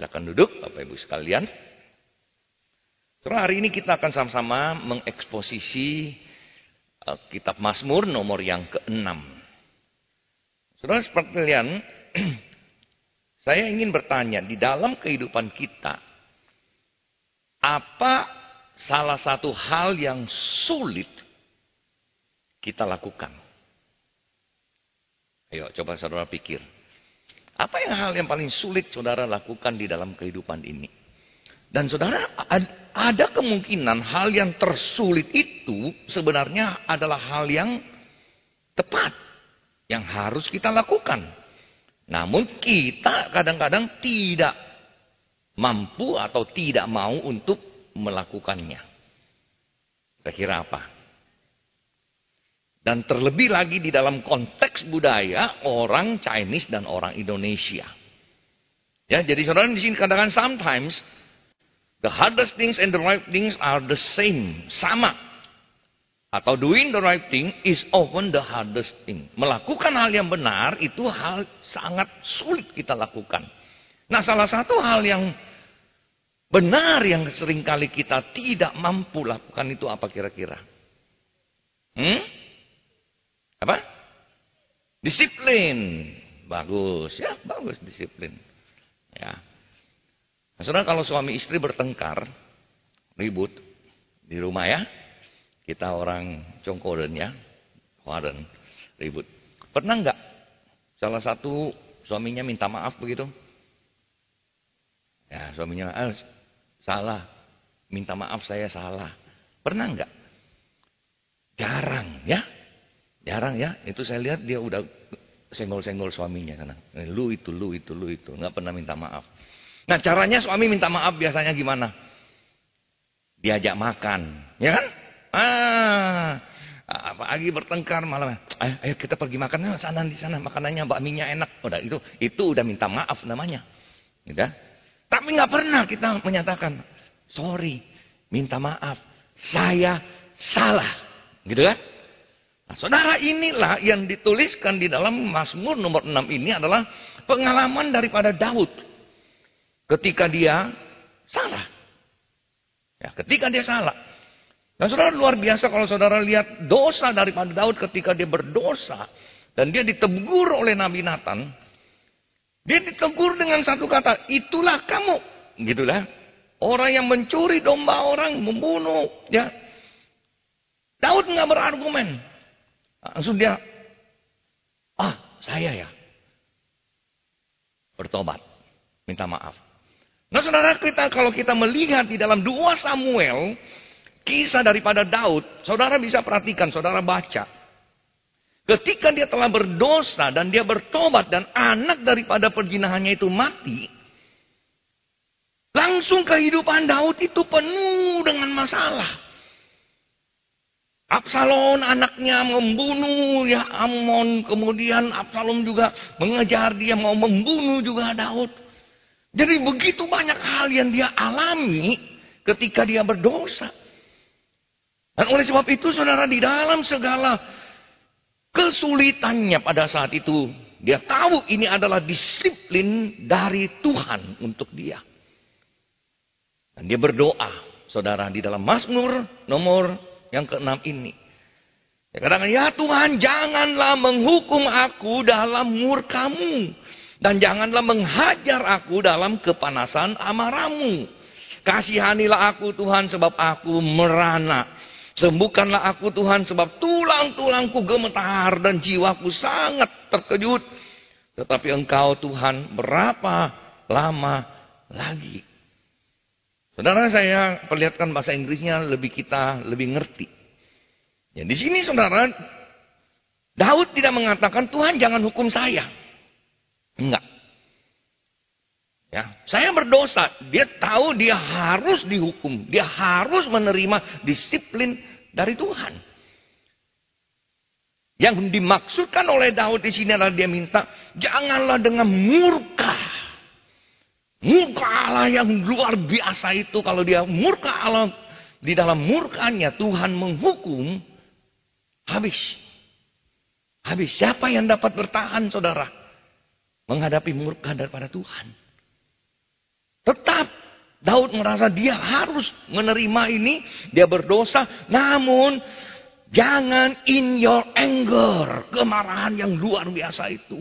Silakan duduk Bapak Ibu sekalian. Setelah hari ini kita akan sama-sama mengeksposisi uh, kitab Mazmur nomor yang ke-6. Saudara seperti kalian, saya ingin bertanya di dalam kehidupan kita, apa salah satu hal yang sulit kita lakukan? Ayo coba saudara pikir. Apa yang hal yang paling sulit saudara lakukan di dalam kehidupan ini? Dan saudara, ada kemungkinan hal yang tersulit itu sebenarnya adalah hal yang tepat. Yang harus kita lakukan. Namun kita kadang-kadang tidak mampu atau tidak mau untuk melakukannya. Kira-kira apa? Dan terlebih lagi di dalam konteks budaya orang Chinese dan orang Indonesia. Ya, jadi saudara di sini katakan sometimes the hardest things and the right things are the same, sama. Atau doing the right thing is often the hardest thing. Melakukan hal yang benar itu hal sangat sulit kita lakukan. Nah, salah satu hal yang benar yang sering kali kita tidak mampu lakukan itu apa kira-kira? Hmm? Apa? Disiplin. Bagus. Ya, bagus disiplin. Ya. Nah, saudara kalau suami istri bertengkar, ribut di rumah ya. Kita orang Congkoden ya. Ribut. Pernah enggak salah satu suaminya minta maaf begitu? Ya, suaminya, ah, salah. Minta maaf saya salah. Pernah enggak? Jarang ya. Jarang ya, itu saya lihat dia udah senggol-senggol suaminya sana. Eh, lu itu, lu itu, lu itu, nggak pernah minta maaf. Nah caranya suami minta maaf biasanya gimana? Diajak makan, ya kan? Ah, apa lagi bertengkar malam. Ayo, ayo kita pergi makan sana di sana makanannya bakminya enak. Udah itu itu udah minta maaf namanya. Gitu. Tapi nggak pernah kita menyatakan sorry, minta maaf, saya salah. Gitu kan? Nah, saudara inilah yang dituliskan di dalam Mazmur nomor 6 ini adalah pengalaman daripada Daud. Ketika dia salah. Ya, ketika dia salah. Dan saudara luar biasa kalau saudara lihat dosa daripada Daud ketika dia berdosa. Dan dia ditegur oleh Nabi Nathan. Dia ditegur dengan satu kata, itulah kamu. Gitulah. Orang yang mencuri domba orang, membunuh. Ya. Daud nggak berargumen. Langsung dia, ah saya ya. Bertobat. Minta maaf. Nah saudara kita kalau kita melihat di dalam dua Samuel. Kisah daripada Daud. Saudara bisa perhatikan, saudara baca. Ketika dia telah berdosa dan dia bertobat dan anak daripada perjinahannya itu mati. Langsung kehidupan Daud itu penuh dengan masalah. Absalom anaknya membunuh ya Amon. Kemudian Absalom juga mengejar dia mau membunuh juga Daud. Jadi begitu banyak hal yang dia alami ketika dia berdosa. Dan oleh sebab itu saudara di dalam segala kesulitannya pada saat itu. Dia tahu ini adalah disiplin dari Tuhan untuk dia. Dan dia berdoa saudara di dalam Mazmur nomor yang keenam ini. Ya, kadang ya Tuhan janganlah menghukum aku dalam murkamu. Dan janganlah menghajar aku dalam kepanasan amarahmu. Kasihanilah aku Tuhan sebab aku merana. Sembuhkanlah aku Tuhan sebab tulang-tulangku gemetar dan jiwaku sangat terkejut. Tetapi engkau Tuhan berapa lama lagi? Saudara saya perlihatkan bahasa Inggrisnya lebih kita lebih ngerti. Ya, di sini saudara, Daud tidak mengatakan Tuhan jangan hukum saya. Enggak. Ya, saya berdosa, dia tahu dia harus dihukum, dia harus menerima disiplin dari Tuhan. Yang dimaksudkan oleh Daud di sini adalah dia minta janganlah dengan murka Murka Allah yang luar biasa itu kalau dia murka Allah di dalam murkanya Tuhan menghukum habis. Habis siapa yang dapat bertahan saudara menghadapi murka daripada Tuhan? Tetap Daud merasa dia harus menerima ini, dia berdosa, namun jangan in your anger, kemarahan yang luar biasa itu.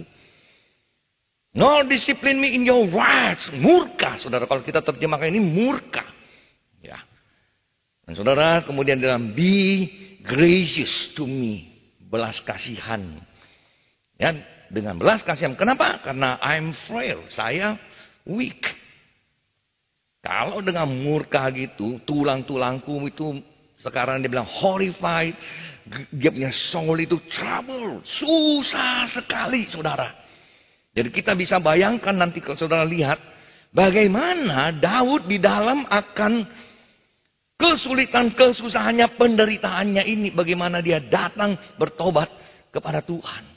No discipline me in your words, murka, saudara. Kalau kita terjemahkan ini murka, ya. Dan saudara kemudian dalam be gracious to me, belas kasihan. Ya, dengan belas kasihan. Kenapa? Karena I'm frail, saya weak. Kalau dengan murka gitu, tulang-tulangku itu sekarang dia bilang horrified. Dia punya soul itu trouble. Susah sekali saudara. Jadi kita bisa bayangkan nanti kalau saudara lihat. Bagaimana Daud di dalam akan kesulitan, kesusahannya, penderitaannya ini. Bagaimana dia datang bertobat kepada Tuhan.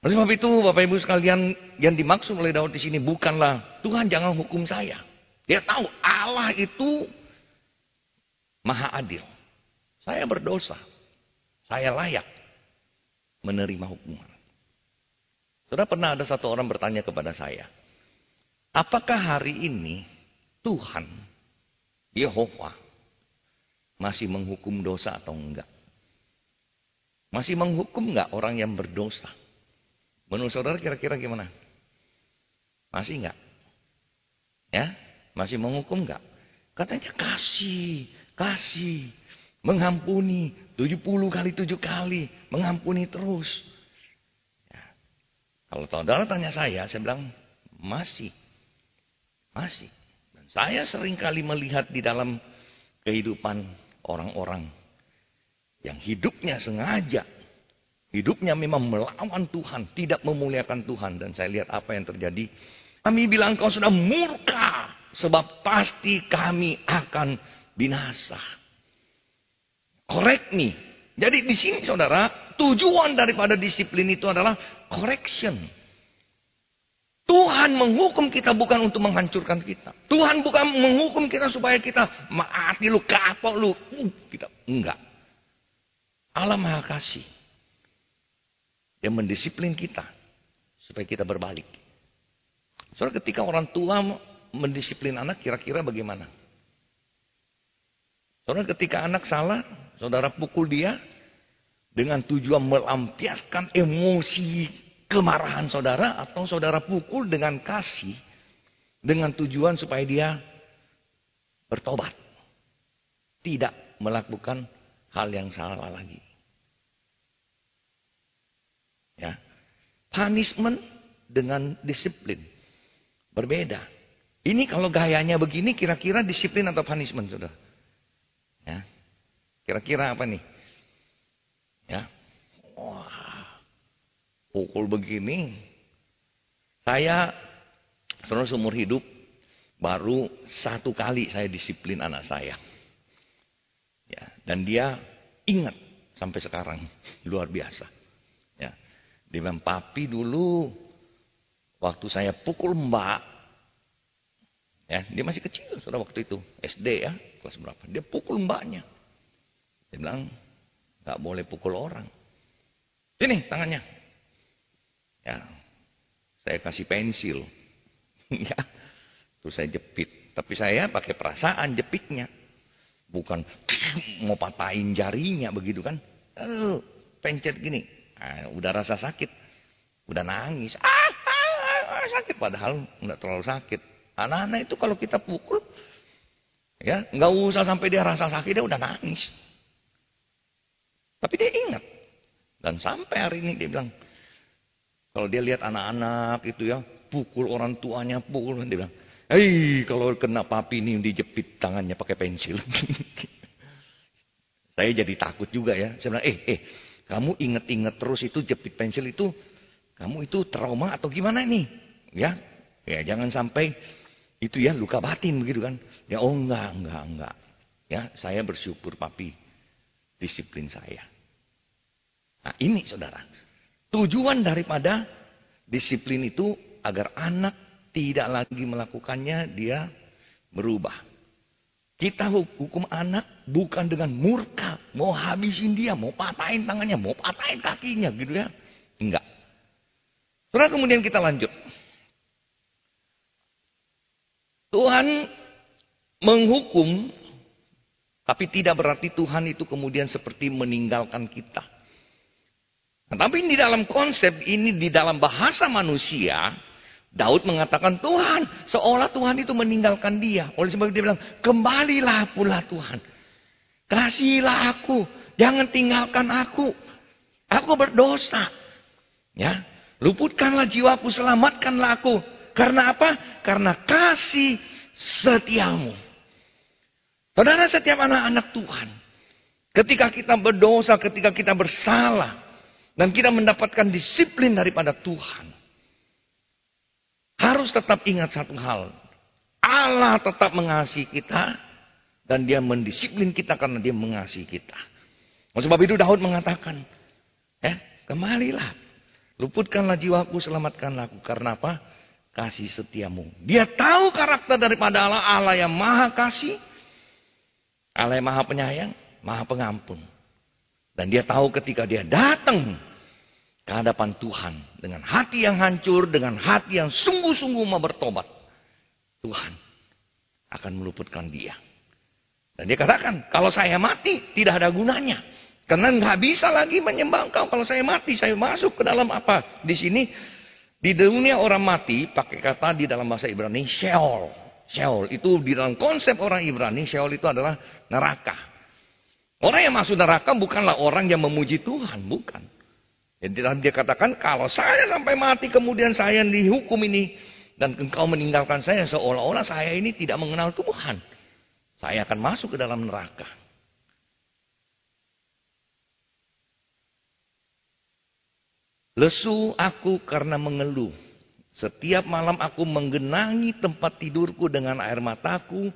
Oleh sebab itu Bapak Ibu sekalian yang dimaksud oleh Daud di sini bukanlah Tuhan jangan hukum saya. Dia tahu Allah itu maha adil. Saya berdosa. Saya layak menerima hukuman. Sudah pernah ada satu orang bertanya kepada saya. Apakah hari ini Tuhan, Yehova, masih menghukum dosa atau enggak? Masih menghukum enggak orang yang berdosa? Menurut saudara kira-kira gimana? Masih enggak? Ya? Masih menghukum enggak? Katanya kasih, kasih, mengampuni 70 kali 7 kali, mengampuni terus. Kalau saudara tanya saya, saya bilang masih. Masih. Dan saya sering kali melihat di dalam kehidupan orang-orang yang hidupnya sengaja Hidupnya memang melawan Tuhan, tidak memuliakan Tuhan. Dan saya lihat apa yang terjadi. Kami bilang kau sudah murka, sebab pasti kami akan binasa. Correct me. Jadi di sini saudara, tujuan daripada disiplin itu adalah correction. Tuhan menghukum kita bukan untuk menghancurkan kita. Tuhan bukan menghukum kita supaya kita mati lu kapok lu. Uh, kita enggak. Allah Maha Kasih yang mendisiplin kita supaya kita berbalik. Soalnya ketika orang tua mendisiplin anak kira-kira bagaimana? Soalnya ketika anak salah, saudara pukul dia dengan tujuan melampiaskan emosi kemarahan saudara atau saudara pukul dengan kasih dengan tujuan supaya dia bertobat. Tidak melakukan hal yang salah lagi. Ya. Punishment dengan disiplin. Berbeda. Ini kalau gayanya begini kira-kira disiplin atau punishment sudah. Ya. Kira-kira apa nih? Ya. Wah. Pukul begini. Saya selama seumur hidup baru satu kali saya disiplin anak saya. Ya, dan dia ingat sampai sekarang luar biasa. Dia bilang, papi dulu waktu saya pukul mbak. Ya, dia masih kecil sudah waktu itu. SD ya, kelas berapa. Dia pukul mbaknya. Dia bilang, nggak boleh pukul orang. Sini tangannya. Ya, saya kasih pensil. ya, terus saya jepit. Tapi saya pakai perasaan jepitnya. Bukan mau patahin jarinya begitu kan. Uh, pencet gini. Nah, udah rasa sakit. Udah nangis. Ah, ah, ah, sakit. Padahal nggak terlalu sakit. Anak-anak itu kalau kita pukul. ya nggak usah sampai dia rasa sakit. Dia udah nangis. Tapi dia ingat. Dan sampai hari ini dia bilang. Kalau dia lihat anak-anak itu ya. Pukul orang tuanya. Pukul. Dia bilang. Hei kalau kena papi ini dijepit tangannya pakai pensil. Saya jadi takut juga ya. Saya bilang, eh, eh, kamu inget-inget terus itu jepit pensil itu, kamu itu trauma atau gimana nih? Ya, ya jangan sampai itu ya luka batin begitu kan? Ya oh enggak, enggak, enggak. Ya, saya bersyukur papi disiplin saya. Nah ini saudara, tujuan daripada disiplin itu agar anak tidak lagi melakukannya, dia berubah. Kita hukum anak bukan dengan murka. Mau habisin dia, mau patahin tangannya, mau patahin kakinya gitu ya. Enggak. Setelah kemudian kita lanjut. Tuhan menghukum, tapi tidak berarti Tuhan itu kemudian seperti meninggalkan kita. Nah, tapi di dalam konsep ini, di dalam bahasa manusia, Daud mengatakan Tuhan, seolah Tuhan itu meninggalkan dia. Oleh sebab itu dia bilang, kembalilah pula Tuhan. Kasihilah aku, jangan tinggalkan aku. Aku berdosa. Ya, luputkanlah jiwaku, selamatkanlah aku. Karena apa? Karena kasih setiamu. Saudara setiap anak-anak Tuhan. Ketika kita berdosa, ketika kita bersalah. Dan kita mendapatkan disiplin daripada Tuhan. Harus tetap ingat satu hal. Allah tetap mengasihi kita. Dan dia mendisiplin kita karena dia mengasihi kita. Oleh sebab itu Daud mengatakan. Ya, kembalilah. Luputkanlah jiwaku, selamatkanlah aku. Karena apa? Kasih setiamu. Dia tahu karakter daripada Allah. Allah yang maha kasih. Allah yang maha penyayang, maha pengampun. Dan dia tahu ketika dia datang ke hadapan Tuhan dengan hati yang hancur, dengan hati yang sungguh-sungguh mau bertobat, Tuhan akan meluputkan dia. Dan dia katakan, kalau saya mati tidak ada gunanya. Karena nggak bisa lagi menyembah engkau. Kalau saya mati, saya masuk ke dalam apa? Di sini, di dunia orang mati, pakai kata di dalam bahasa Ibrani, Sheol. Sheol itu di dalam konsep orang Ibrani, Sheol itu adalah neraka. Orang yang masuk neraka bukanlah orang yang memuji Tuhan, bukan. Jadi dia katakan, kalau saya sampai mati kemudian saya dihukum ini. Dan engkau meninggalkan saya seolah-olah saya ini tidak mengenal Tuhan. Saya akan masuk ke dalam neraka. Lesu aku karena mengeluh. Setiap malam aku menggenangi tempat tidurku dengan air mataku.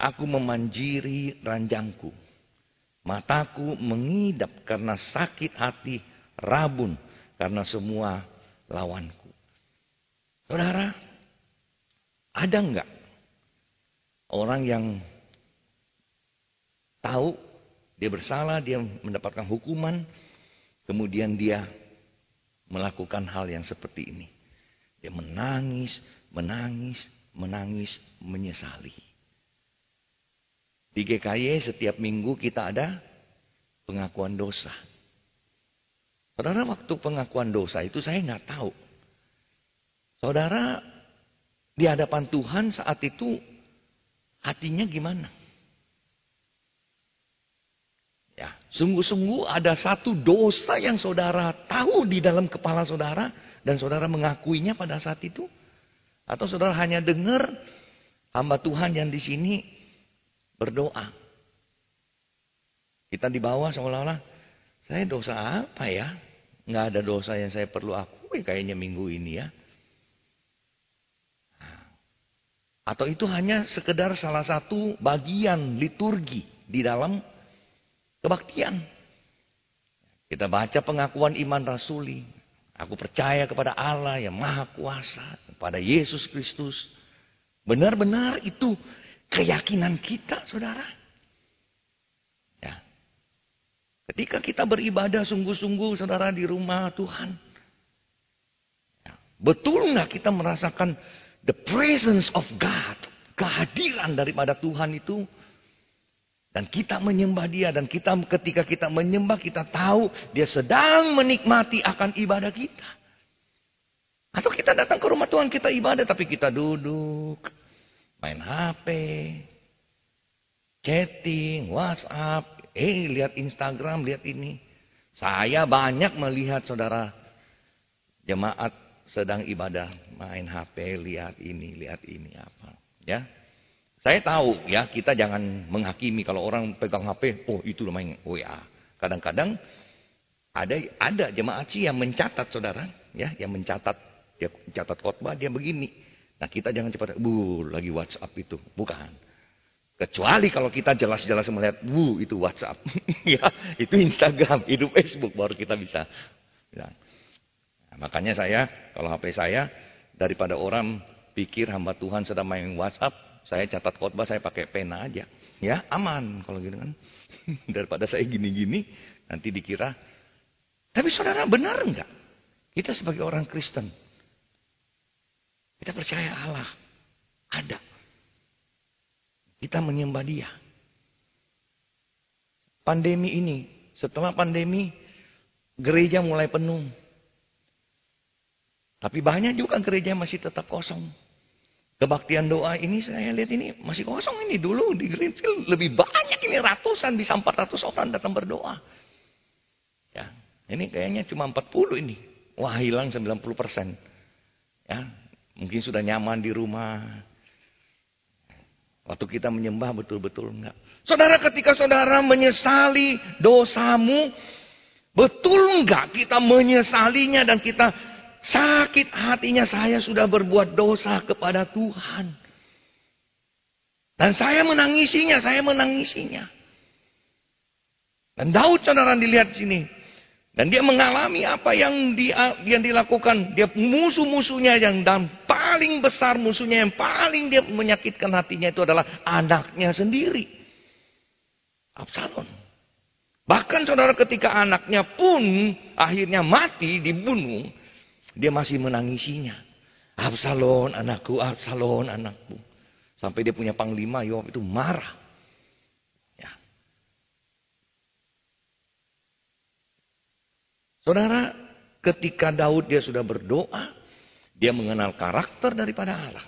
Aku memanjiri ranjangku. Mataku mengidap karena sakit hati rabun karena semua lawanku. Saudara, ada enggak orang yang tahu dia bersalah, dia mendapatkan hukuman, kemudian dia melakukan hal yang seperti ini. Dia menangis, menangis, menangis, menyesali. Di GKY setiap minggu kita ada pengakuan dosa. Saudara waktu pengakuan dosa itu saya nggak tahu. Saudara di hadapan Tuhan saat itu hatinya gimana? Ya, sungguh-sungguh ada satu dosa yang saudara tahu di dalam kepala saudara dan saudara mengakuinya pada saat itu? Atau saudara hanya dengar hamba Tuhan yang di sini berdoa? Kita di bawah seolah-olah saya dosa apa ya? nggak ada dosa yang saya perlu akui kayaknya minggu ini ya. Atau itu hanya sekedar salah satu bagian liturgi di dalam kebaktian. Kita baca pengakuan iman rasuli. Aku percaya kepada Allah yang maha kuasa. Kepada Yesus Kristus. Benar-benar itu keyakinan kita saudara. Ketika kita beribadah sungguh-sungguh saudara di rumah Tuhan. Ya, betul nggak kita merasakan the presence of God. Kehadiran daripada Tuhan itu. Dan kita menyembah dia. Dan kita ketika kita menyembah kita tahu dia sedang menikmati akan ibadah kita. Atau kita datang ke rumah Tuhan kita ibadah tapi kita duduk. Main HP. Chatting, WhatsApp, Eh, lihat Instagram, lihat ini. Saya banyak melihat saudara jemaat sedang ibadah, main HP, lihat ini, lihat ini apa. Ya, saya tahu ya kita jangan menghakimi kalau orang pegang HP, oh itu main WA. Kadang-kadang ada ada jemaat sih yang mencatat saudara, ya, yang mencatat dia catat khotbah dia begini. Nah kita jangan cepat, bu lagi WhatsApp itu, bukan. Kecuali kalau kita jelas-jelas melihat, wuh itu WhatsApp, ya itu Instagram, itu Facebook baru kita bisa. Ya. Nah, makanya saya, kalau HP saya, daripada orang pikir hamba Tuhan sedang main WhatsApp, saya catat khotbah, saya pakai pena aja. Ya aman kalau gitu kan. daripada saya gini-gini, nanti dikira. Tapi saudara benar enggak? Kita sebagai orang Kristen, kita percaya Allah ada. Kita menyembah dia. Pandemi ini, setelah pandemi, gereja mulai penuh. Tapi banyak juga gereja masih tetap kosong. Kebaktian doa ini saya lihat ini masih kosong ini dulu di Greenfield lebih banyak ini ratusan bisa 400 orang datang berdoa. Ya, ini kayaknya cuma 40 ini. Wah, hilang 90 persen. Ya, mungkin sudah nyaman di rumah. Waktu kita menyembah betul-betul enggak. Saudara ketika saudara menyesali dosamu, betul enggak kita menyesalinya dan kita sakit hatinya saya sudah berbuat dosa kepada Tuhan. Dan saya menangisinya, saya menangisinya. Dan Daud saudara dilihat sini. Dan dia mengalami apa yang dia, yang dilakukan. Dia musuh-musuhnya yang dan paling besar musuhnya yang paling dia menyakitkan hatinya itu adalah anaknya sendiri. Absalom. Bahkan saudara ketika anaknya pun akhirnya mati dibunuh. Dia masih menangisinya. Absalom anakku, Absalom anakku. Sampai dia punya panglima Yoab itu marah. Saudara, ketika Daud dia sudah berdoa, dia mengenal karakter daripada Allah.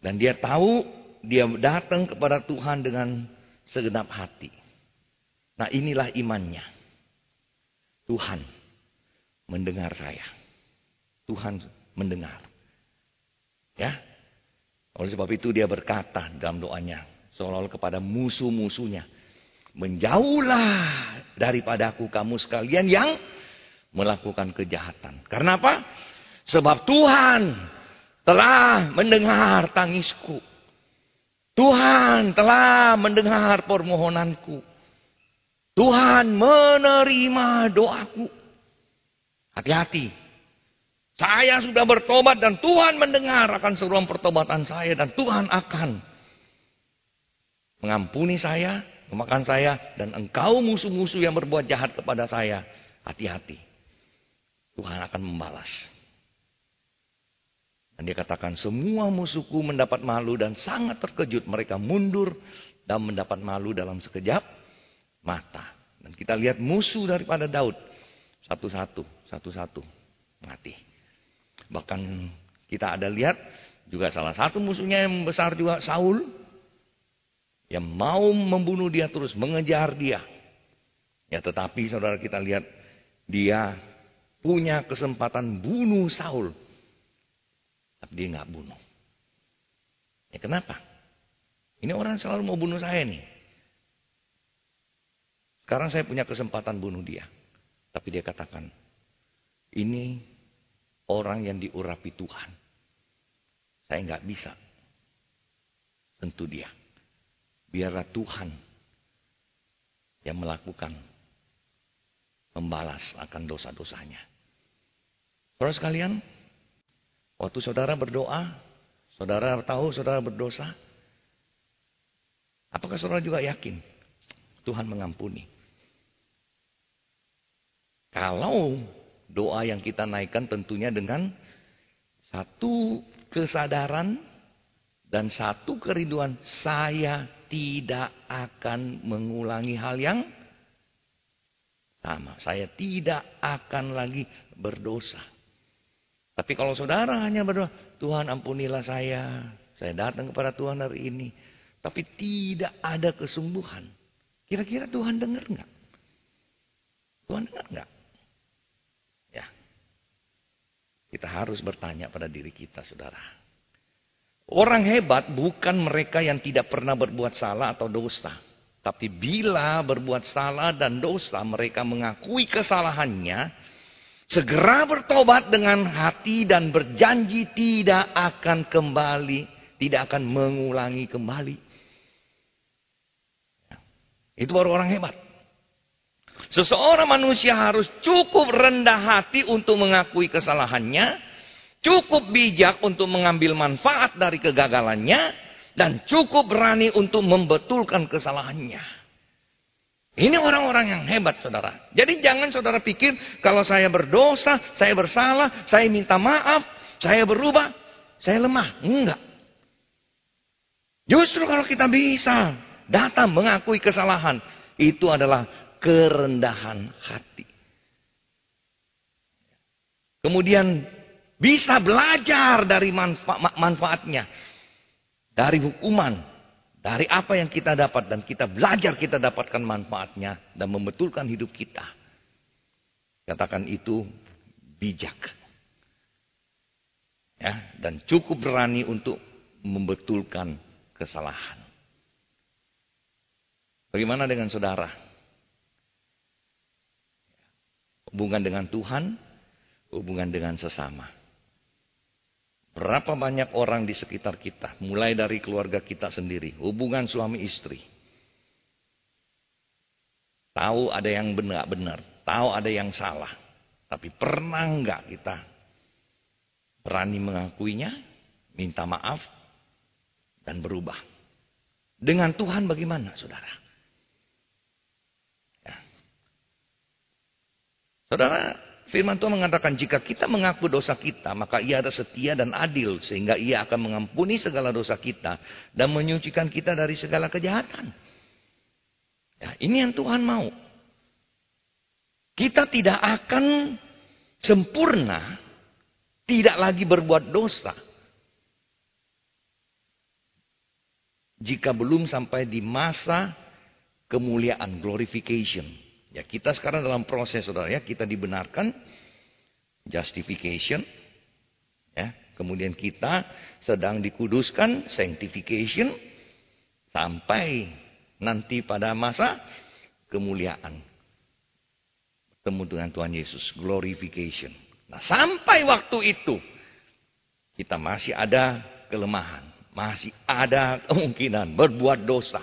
Dan dia tahu dia datang kepada Tuhan dengan segenap hati. Nah inilah imannya. Tuhan mendengar saya. Tuhan mendengar. Ya. Oleh sebab itu dia berkata dalam doanya. Seolah-olah kepada musuh-musuhnya. Menjauhlah daripadaku kamu sekalian yang melakukan kejahatan. Karena apa? Sebab Tuhan telah mendengar tangisku. Tuhan telah mendengar permohonanku. Tuhan menerima doaku. Hati-hati. Saya sudah bertobat dan Tuhan mendengar akan seruan pertobatan saya dan Tuhan akan mengampuni saya memakan saya dan engkau musuh-musuh yang berbuat jahat kepada saya, hati-hati. Tuhan akan membalas. Dan dia katakan semua musuhku mendapat malu dan sangat terkejut. Mereka mundur dan mendapat malu dalam sekejap mata. Dan kita lihat musuh daripada Daud. Satu-satu, satu-satu mati. Bahkan kita ada lihat juga salah satu musuhnya yang besar juga Saul yang mau membunuh dia terus, mengejar dia. Ya tetapi saudara kita lihat, dia punya kesempatan bunuh Saul. Tapi dia nggak bunuh. Ya kenapa? Ini orang selalu mau bunuh saya nih. Sekarang saya punya kesempatan bunuh dia. Tapi dia katakan, ini orang yang diurapi Tuhan. Saya nggak bisa. Tentu dia. Biarlah Tuhan yang melakukan membalas akan dosa-dosanya. Saudara sekalian, waktu saudara berdoa, saudara tahu saudara berdosa, apakah saudara juga yakin Tuhan mengampuni? Kalau doa yang kita naikkan tentunya dengan satu kesadaran dan satu kerinduan saya tidak akan mengulangi hal yang sama. Saya tidak akan lagi berdosa. Tapi kalau saudara hanya berdoa, Tuhan ampunilah saya. Saya datang kepada Tuhan hari ini. Tapi tidak ada kesembuhan. Kira-kira Tuhan dengar nggak? Tuhan dengar nggak? Ya. Kita harus bertanya pada diri kita, saudara. Orang hebat bukan mereka yang tidak pernah berbuat salah atau dosa. Tapi bila berbuat salah dan dosa, mereka mengakui kesalahannya, segera bertobat dengan hati dan berjanji tidak akan kembali, tidak akan mengulangi kembali. Itu baru orang hebat. Seseorang manusia harus cukup rendah hati untuk mengakui kesalahannya, cukup bijak untuk mengambil manfaat dari kegagalannya, dan cukup berani untuk membetulkan kesalahannya. Ini orang-orang yang hebat, saudara. Jadi jangan saudara pikir kalau saya berdosa, saya bersalah, saya minta maaf, saya berubah, saya lemah. Enggak. Justru kalau kita bisa datang mengakui kesalahan, itu adalah kerendahan hati. Kemudian bisa belajar dari manfa manfaatnya. Dari hukuman. Dari apa yang kita dapat. Dan kita belajar kita dapatkan manfaatnya. Dan membetulkan hidup kita. Katakan itu bijak. Ya, dan cukup berani untuk membetulkan kesalahan. Bagaimana dengan saudara? Hubungan dengan Tuhan, hubungan dengan sesama. Berapa banyak orang di sekitar kita, mulai dari keluarga kita sendiri, hubungan suami istri. Tahu ada yang benar-benar, tahu ada yang salah. Tapi pernah enggak kita berani mengakuinya, minta maaf, dan berubah. Dengan Tuhan bagaimana saudara? Ya. Saudara, firman Tuhan mengatakan jika kita mengaku dosa kita, maka ia ada setia dan adil. Sehingga ia akan mengampuni segala dosa kita dan menyucikan kita dari segala kejahatan. Ya, ini yang Tuhan mau. Kita tidak akan sempurna, tidak lagi berbuat dosa. jika belum sampai di masa kemuliaan, glorification. Ya, kita sekarang dalam proses saudara ya, kita dibenarkan justification. Ya, kemudian kita sedang dikuduskan sanctification sampai nanti pada masa kemuliaan. Bertemu dengan Tuhan Yesus, glorification. Nah, sampai waktu itu kita masih ada kelemahan masih ada kemungkinan berbuat dosa.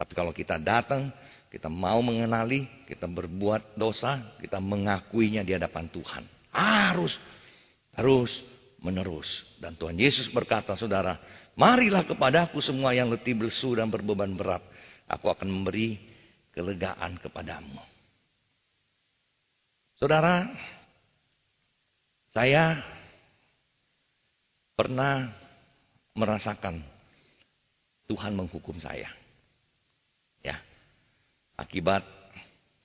Tapi kalau kita datang, kita mau mengenali, kita berbuat dosa, kita mengakuinya di hadapan Tuhan. Harus, harus menerus. Dan Tuhan Yesus berkata, saudara, marilah kepadaku semua yang letih bersu dan berbeban berat. Aku akan memberi kelegaan kepadamu. Saudara, saya pernah merasakan Tuhan menghukum saya. Akibat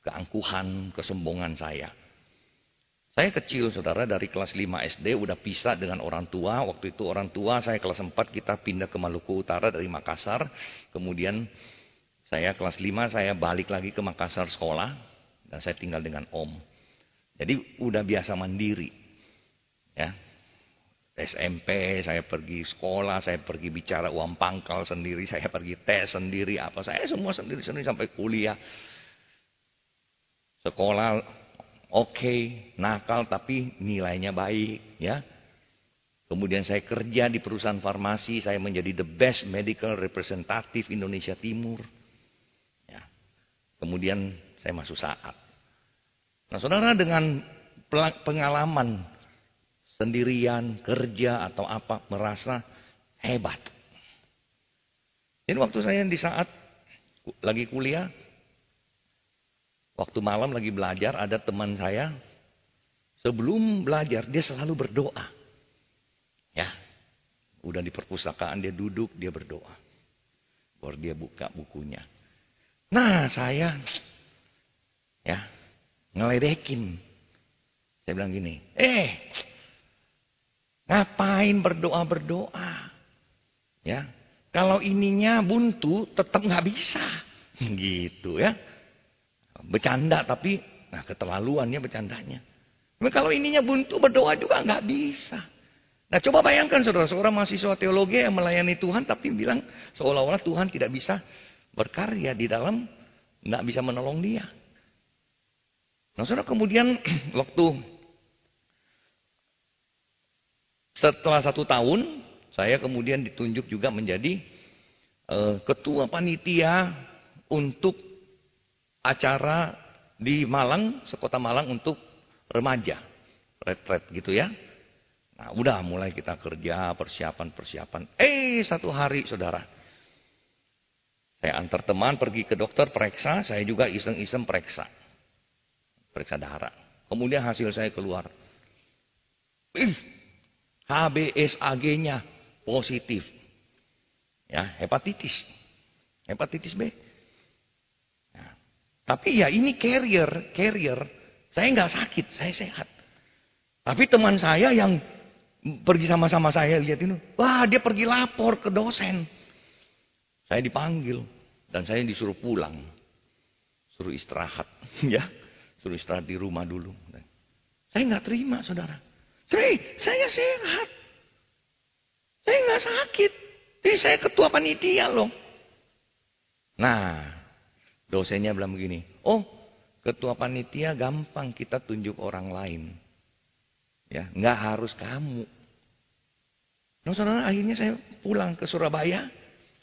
keangkuhan, kesombongan saya. Saya kecil saudara dari kelas 5 SD udah pisah dengan orang tua. Waktu itu orang tua saya kelas 4 kita pindah ke Maluku Utara dari Makassar. Kemudian saya kelas 5 saya balik lagi ke Makassar sekolah. Dan saya tinggal dengan om. Jadi udah biasa mandiri. Ya, SMP, saya pergi sekolah, saya pergi bicara uang pangkal sendiri, saya pergi tes sendiri, apa saya semua sendiri-sendiri sampai kuliah. Sekolah oke, okay, nakal tapi nilainya baik, ya. Kemudian saya kerja di perusahaan farmasi, saya menjadi the best medical representative Indonesia Timur. Ya. Kemudian saya masuk saat. Nah saudara dengan pengalaman sendirian, kerja atau apa, merasa hebat. Jadi waktu saya di saat lagi kuliah, waktu malam lagi belajar, ada teman saya, sebelum belajar dia selalu berdoa. Ya, udah di perpustakaan dia duduk, dia berdoa. Baru dia buka bukunya. Nah saya, ya, ngeledekin. Saya bilang gini, eh Ngapain berdoa-berdoa? Ya. Kalau ininya buntu tetap nggak bisa. Gitu ya. Bercanda tapi nah keterlaluannya bercandanya. Tapi kalau ininya buntu berdoa juga nggak bisa. Nah coba bayangkan saudara, seorang mahasiswa teologi yang melayani Tuhan tapi bilang seolah-olah Tuhan tidak bisa berkarya di dalam, nggak bisa menolong dia. Nah saudara kemudian waktu setelah satu tahun, saya kemudian ditunjuk juga menjadi uh, ketua panitia untuk acara di Malang, sekota Malang untuk remaja. Retret gitu ya. Nah udah mulai kita kerja, persiapan-persiapan. Eh satu hari saudara. Saya antar teman pergi ke dokter periksa, saya juga iseng-iseng periksa. Periksa darah. Kemudian hasil saya keluar. Ih, HBSAG-nya positif. Ya, hepatitis. Hepatitis B. Nah, tapi ya ini carrier, carrier. Saya nggak sakit, saya sehat. Tapi teman saya yang pergi sama-sama saya lihat ini, wah dia pergi lapor ke dosen. Saya dipanggil dan saya disuruh pulang. Suruh istirahat, ya. Suruh istirahat di rumah dulu. Saya nggak terima, saudara. Saya, saya sehat. Saya nggak sakit. Ini saya ketua panitia loh. Nah, dosennya bilang begini. Oh, ketua panitia gampang kita tunjuk orang lain. Ya, nggak harus kamu. Nah, saudara, akhirnya saya pulang ke Surabaya.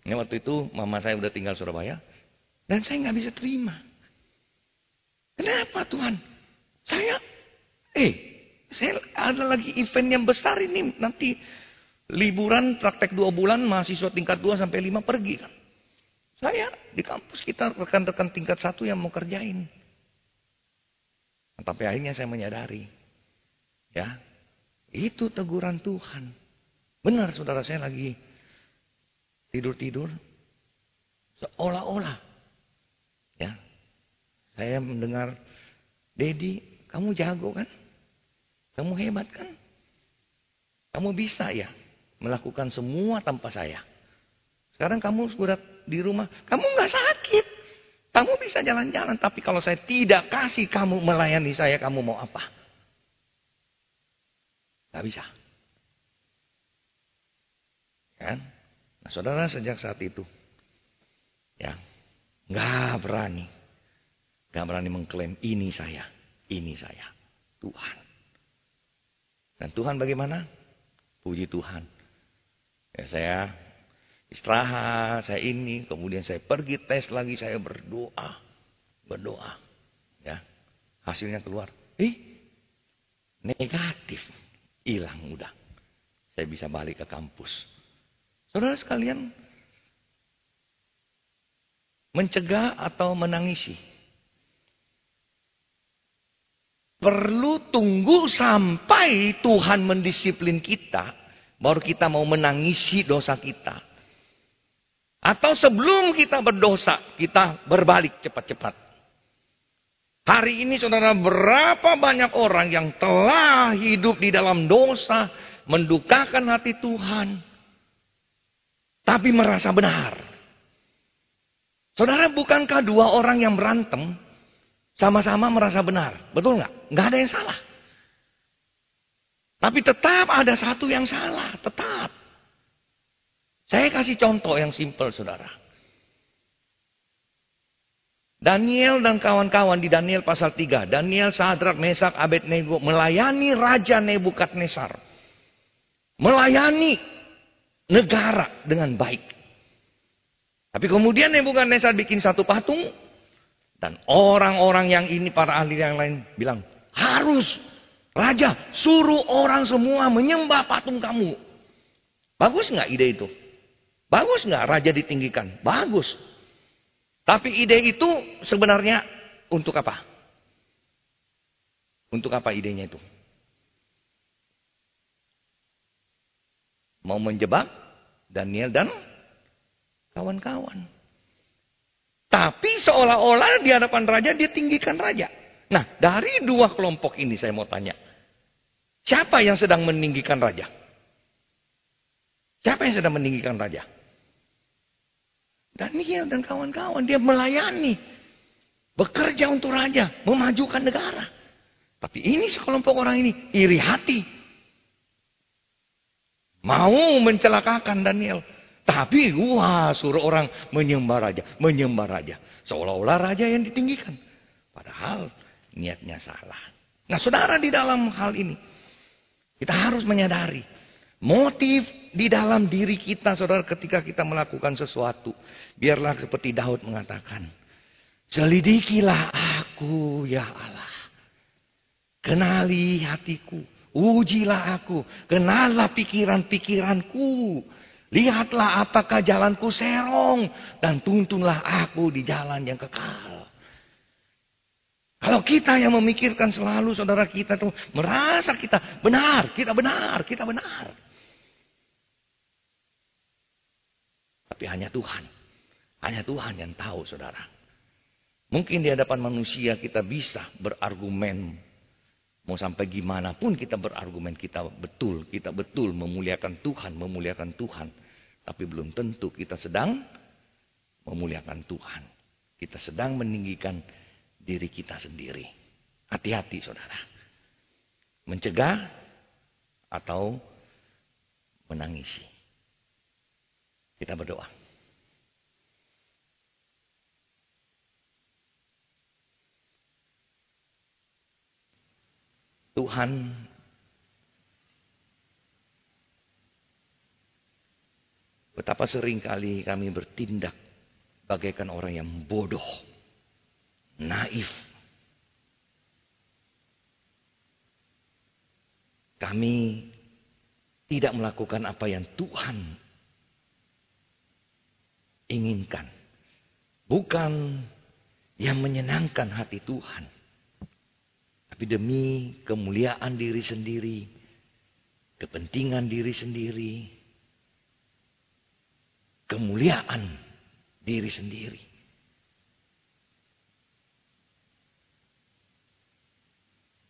Ya, waktu itu mama saya udah tinggal Surabaya. Dan saya nggak bisa terima. Kenapa Tuhan? Saya, eh, saya ada lagi event yang besar ini. Nanti liburan praktek dua bulan, mahasiswa tingkat dua sampai lima pergi kan. Saya di kampus kita rekan-rekan tingkat satu yang mau kerjain. Tapi akhirnya saya menyadari. Ya, itu teguran Tuhan. Benar saudara saya lagi tidur-tidur. Seolah-olah. Ya. Saya mendengar, Dedi, kamu jago kan? Kamu hebat kan? Kamu bisa ya melakukan semua tanpa saya. Sekarang kamu sudah di rumah, kamu nggak sakit. Kamu bisa jalan-jalan, tapi kalau saya tidak kasih kamu melayani saya, kamu mau apa? Gak bisa. Kan? Nah saudara sejak saat itu, ya nggak berani, nggak berani mengklaim ini saya, ini saya, Tuhan. Dan Tuhan bagaimana? Puji Tuhan. Ya saya istirahat, saya ini, kemudian saya pergi tes lagi, saya berdoa, berdoa, ya hasilnya keluar, eh negatif, hilang udah, saya bisa balik ke kampus. Saudara sekalian, mencegah atau menangisi. Perlu tunggu sampai Tuhan mendisiplin kita, baru kita mau menangisi dosa kita. Atau sebelum kita berdosa, kita berbalik cepat-cepat. Hari ini saudara berapa banyak orang yang telah hidup di dalam dosa, mendukakan hati Tuhan tapi merasa benar. Saudara, bukankah dua orang yang berantem sama-sama merasa benar? Betul nggak? Nggak ada yang salah. Tapi tetap ada satu yang salah, tetap. Saya kasih contoh yang simpel, saudara. Daniel dan kawan-kawan di Daniel pasal 3. Daniel, Sadrak, Mesak, Abednego melayani Raja Nebukadnesar. Melayani negara dengan baik. Tapi kemudian Nebukadnezar bikin satu patung dan orang-orang yang ini para ahli yang lain bilang, "Harus raja suruh orang semua menyembah patung kamu." Bagus nggak ide itu? Bagus nggak raja ditinggikan? Bagus. Tapi ide itu sebenarnya untuk apa? Untuk apa idenya itu? Mau menjebak Daniel dan kawan-kawan. Tapi seolah-olah di hadapan raja dia tinggikan raja. Nah, dari dua kelompok ini saya mau tanya. Siapa yang sedang meninggikan raja? Siapa yang sedang meninggikan raja? Daniel dan kawan-kawan dia melayani. Bekerja untuk raja, memajukan negara. Tapi ini sekelompok orang ini iri hati. Mau mencelakakan Daniel. Tapi wah suruh orang menyembah raja. Menyembah raja. Seolah-olah raja yang ditinggikan. Padahal niatnya salah. Nah saudara di dalam hal ini. Kita harus menyadari. Motif di dalam diri kita saudara ketika kita melakukan sesuatu. Biarlah seperti Daud mengatakan. Selidikilah aku ya Allah. Kenali hatiku. Ujilah aku, kenallah pikiran-pikiranku. Lihatlah apakah jalanku serong dan tuntunlah aku di jalan yang kekal. Kalau kita yang memikirkan selalu saudara kita tuh merasa kita benar, kita benar, kita benar. Tapi hanya Tuhan. Hanya Tuhan yang tahu saudara. Mungkin di hadapan manusia kita bisa berargumen. Mau sampai gimana pun kita berargumen kita betul. Kita betul memuliakan Tuhan, memuliakan Tuhan. Tapi belum tentu kita sedang memuliakan Tuhan. Kita sedang meninggikan diri kita sendiri. Hati-hati saudara. Mencegah atau menangisi. Kita berdoa. Tuhan Betapa sering kali kami bertindak bagaikan orang yang bodoh, naif. Kami tidak melakukan apa yang Tuhan inginkan. Bukan yang menyenangkan hati Tuhan. Tapi demi kemuliaan diri sendiri, kepentingan diri sendiri, kemuliaan diri sendiri.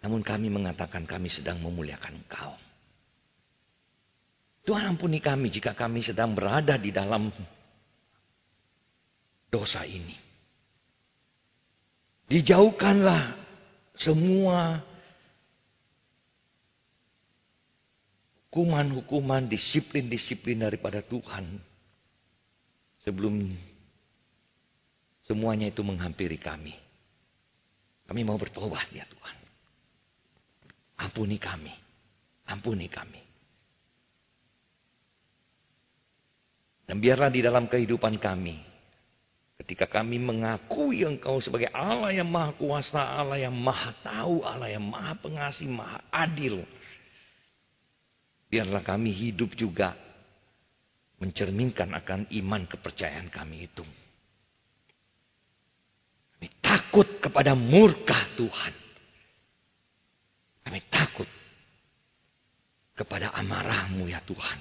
Namun kami mengatakan kami sedang memuliakan Engkau. Tuhan ampuni kami jika kami sedang berada di dalam dosa ini. Dijauhkanlah semua hukuman-hukuman, disiplin-disiplin daripada Tuhan Sebelum semuanya itu menghampiri kami. Kami mau bertobat ya Tuhan. Ampuni kami. Ampuni kami. Dan biarlah di dalam kehidupan kami. Ketika kami mengakui engkau sebagai Allah yang maha kuasa, Allah yang maha tahu, Allah yang maha pengasih, maha adil. Biarlah kami hidup juga mencerminkan akan iman kepercayaan kami itu. Kami takut kepada murka Tuhan. Kami takut kepada amarahmu ya Tuhan.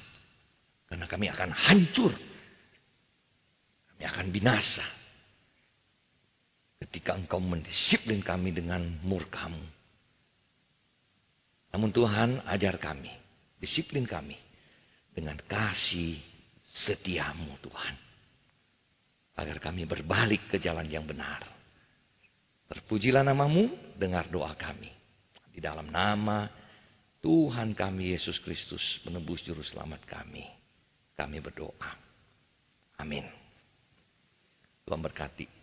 Karena kami akan hancur. Kami akan binasa. Ketika engkau mendisiplin kami dengan murkamu. Namun Tuhan ajar kami. Disiplin kami. Dengan kasih setiamu Tuhan. Agar kami berbalik ke jalan yang benar. Terpujilah namamu, dengar doa kami. Di dalam nama Tuhan kami Yesus Kristus menebus juru selamat kami. Kami berdoa. Amin. Tuhan berkati.